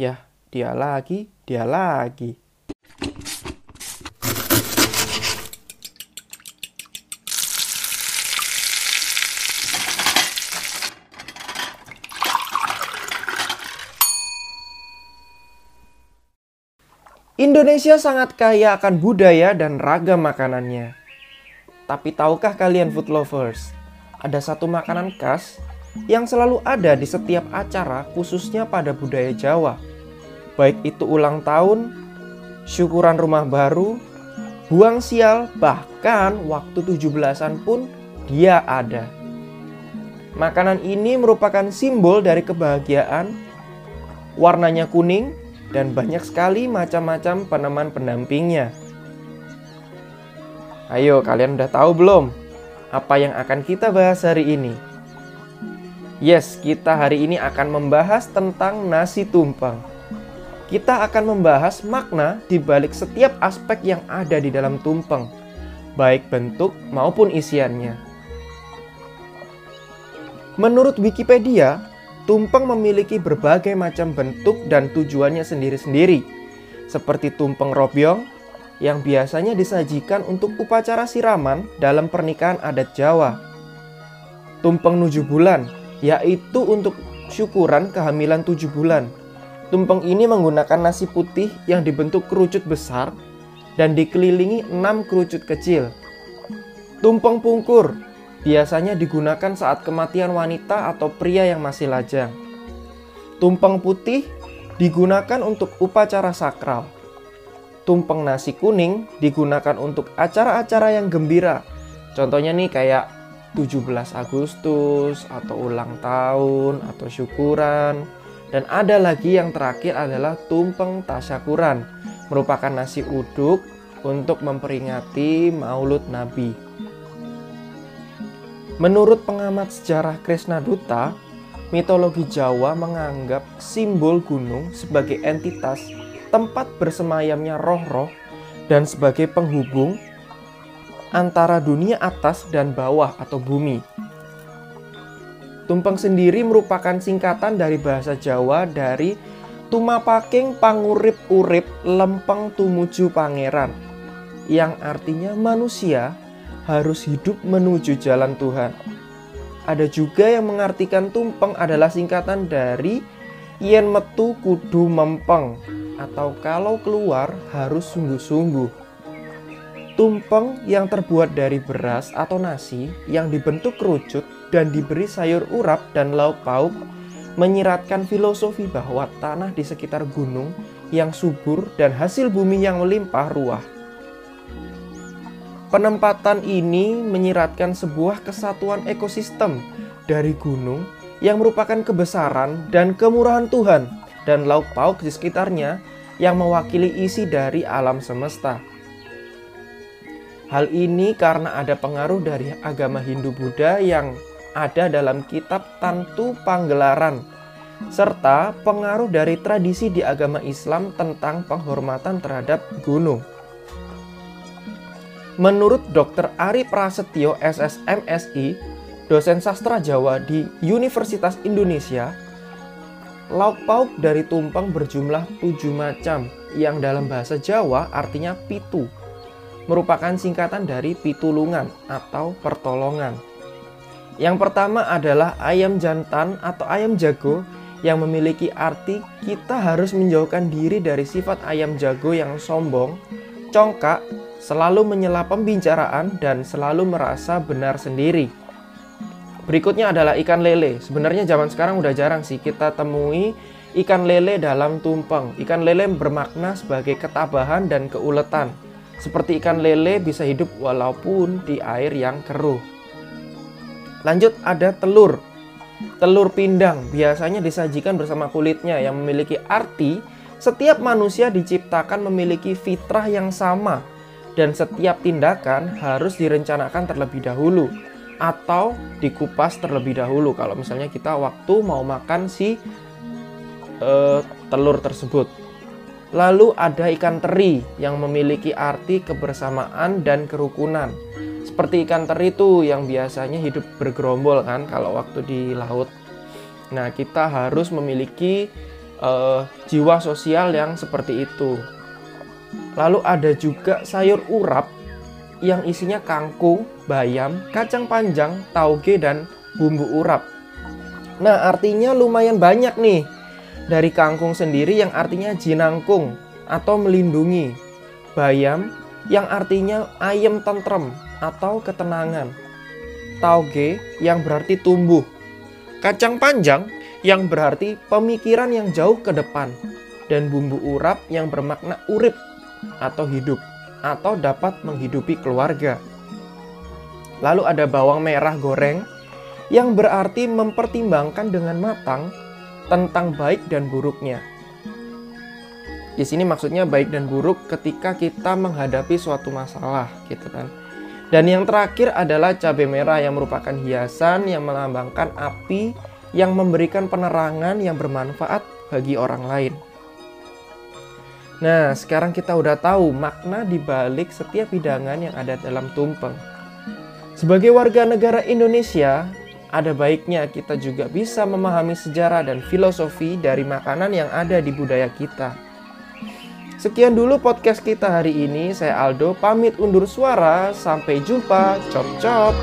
Yah, dia lagi, dia lagi. Indonesia sangat kaya akan budaya dan ragam makanannya. Tapi tahukah kalian food lovers, ada satu makanan khas yang selalu ada di setiap acara khususnya pada budaya Jawa. Baik itu ulang tahun, syukuran rumah baru, buang sial, bahkan waktu 17-an pun dia ada. Makanan ini merupakan simbol dari kebahagiaan, warnanya kuning, dan banyak sekali macam-macam peneman pendampingnya. Ayo, kalian udah tahu belum apa yang akan kita bahas hari ini? Yes, kita hari ini akan membahas tentang nasi tumpeng. Kita akan membahas makna di balik setiap aspek yang ada di dalam tumpeng, baik bentuk maupun isiannya. Menurut Wikipedia, Tumpeng memiliki berbagai macam bentuk dan tujuannya sendiri-sendiri, seperti tumpeng robyong yang biasanya disajikan untuk upacara siraman dalam pernikahan adat Jawa. Tumpeng nuju bulan, yaitu untuk syukuran kehamilan tujuh bulan. Tumpeng ini menggunakan nasi putih yang dibentuk kerucut besar dan dikelilingi enam kerucut kecil. Tumpeng pungkur biasanya digunakan saat kematian wanita atau pria yang masih lajang. Tumpeng putih digunakan untuk upacara sakral. Tumpeng nasi kuning digunakan untuk acara-acara yang gembira. Contohnya nih kayak 17 Agustus atau ulang tahun atau syukuran. Dan ada lagi yang terakhir adalah tumpeng tasyakuran, merupakan nasi uduk untuk memperingati Maulud Nabi. Menurut pengamat sejarah Krishna Duta, mitologi Jawa menganggap simbol gunung sebagai entitas tempat bersemayamnya roh-roh dan sebagai penghubung antara dunia atas dan bawah atau bumi. Tumpeng sendiri merupakan singkatan dari bahasa Jawa dari Tumapaking pangurip urip lempeng tumuju pangeran yang artinya manusia harus hidup menuju jalan Tuhan. Ada juga yang mengartikan tumpeng adalah singkatan dari yen metu kudu mempeng atau kalau keluar harus sungguh-sungguh. Tumpeng yang terbuat dari beras atau nasi yang dibentuk kerucut dan diberi sayur urap dan lauk pauk menyiratkan filosofi bahwa tanah di sekitar gunung yang subur dan hasil bumi yang melimpah ruah Penempatan ini menyiratkan sebuah kesatuan ekosistem dari gunung yang merupakan kebesaran dan kemurahan Tuhan dan lauk pauk di sekitarnya yang mewakili isi dari alam semesta. Hal ini karena ada pengaruh dari agama Hindu-Buddha yang ada dalam kitab Tantu Panggelaran serta pengaruh dari tradisi di agama Islam tentang penghormatan terhadap gunung. Menurut Dr. Ari Prasetyo SSMSI, dosen sastra Jawa di Universitas Indonesia, lauk pauk dari tumpeng berjumlah tujuh macam yang dalam bahasa Jawa artinya pitu, merupakan singkatan dari pitulungan atau pertolongan. Yang pertama adalah ayam jantan atau ayam jago yang memiliki arti kita harus menjauhkan diri dari sifat ayam jago yang sombong, congkak, selalu menyela pembicaraan dan selalu merasa benar sendiri. Berikutnya adalah ikan lele. Sebenarnya zaman sekarang udah jarang sih kita temui ikan lele dalam tumpeng. Ikan lele bermakna sebagai ketabahan dan keuletan. Seperti ikan lele bisa hidup walaupun di air yang keruh. Lanjut ada telur. Telur pindang biasanya disajikan bersama kulitnya yang memiliki arti setiap manusia diciptakan memiliki fitrah yang sama dan setiap tindakan harus direncanakan terlebih dahulu atau dikupas terlebih dahulu kalau misalnya kita waktu mau makan si uh, telur tersebut. Lalu ada ikan teri yang memiliki arti kebersamaan dan kerukunan. Seperti ikan teri itu yang biasanya hidup bergerombol kan kalau waktu di laut. Nah, kita harus memiliki uh, jiwa sosial yang seperti itu. Lalu ada juga sayur urap yang isinya kangkung, bayam, kacang panjang, tauge, dan bumbu urap. Nah, artinya lumayan banyak nih. Dari kangkung sendiri yang artinya jinangkung atau melindungi. Bayam yang artinya ayam tentrem atau ketenangan. Tauge yang berarti tumbuh. Kacang panjang yang berarti pemikiran yang jauh ke depan. Dan bumbu urap yang bermakna urip atau hidup atau dapat menghidupi keluarga. Lalu ada bawang merah goreng yang berarti mempertimbangkan dengan matang tentang baik dan buruknya. Di sini maksudnya baik dan buruk ketika kita menghadapi suatu masalah, gitu kan. Dan yang terakhir adalah cabai merah yang merupakan hiasan yang melambangkan api yang memberikan penerangan yang bermanfaat bagi orang lain. Nah, sekarang kita udah tahu makna di balik setiap hidangan yang ada dalam tumpeng. Sebagai warga negara Indonesia, ada baiknya kita juga bisa memahami sejarah dan filosofi dari makanan yang ada di budaya kita. Sekian dulu podcast kita hari ini. Saya Aldo pamit undur suara. Sampai jumpa. Cop cop.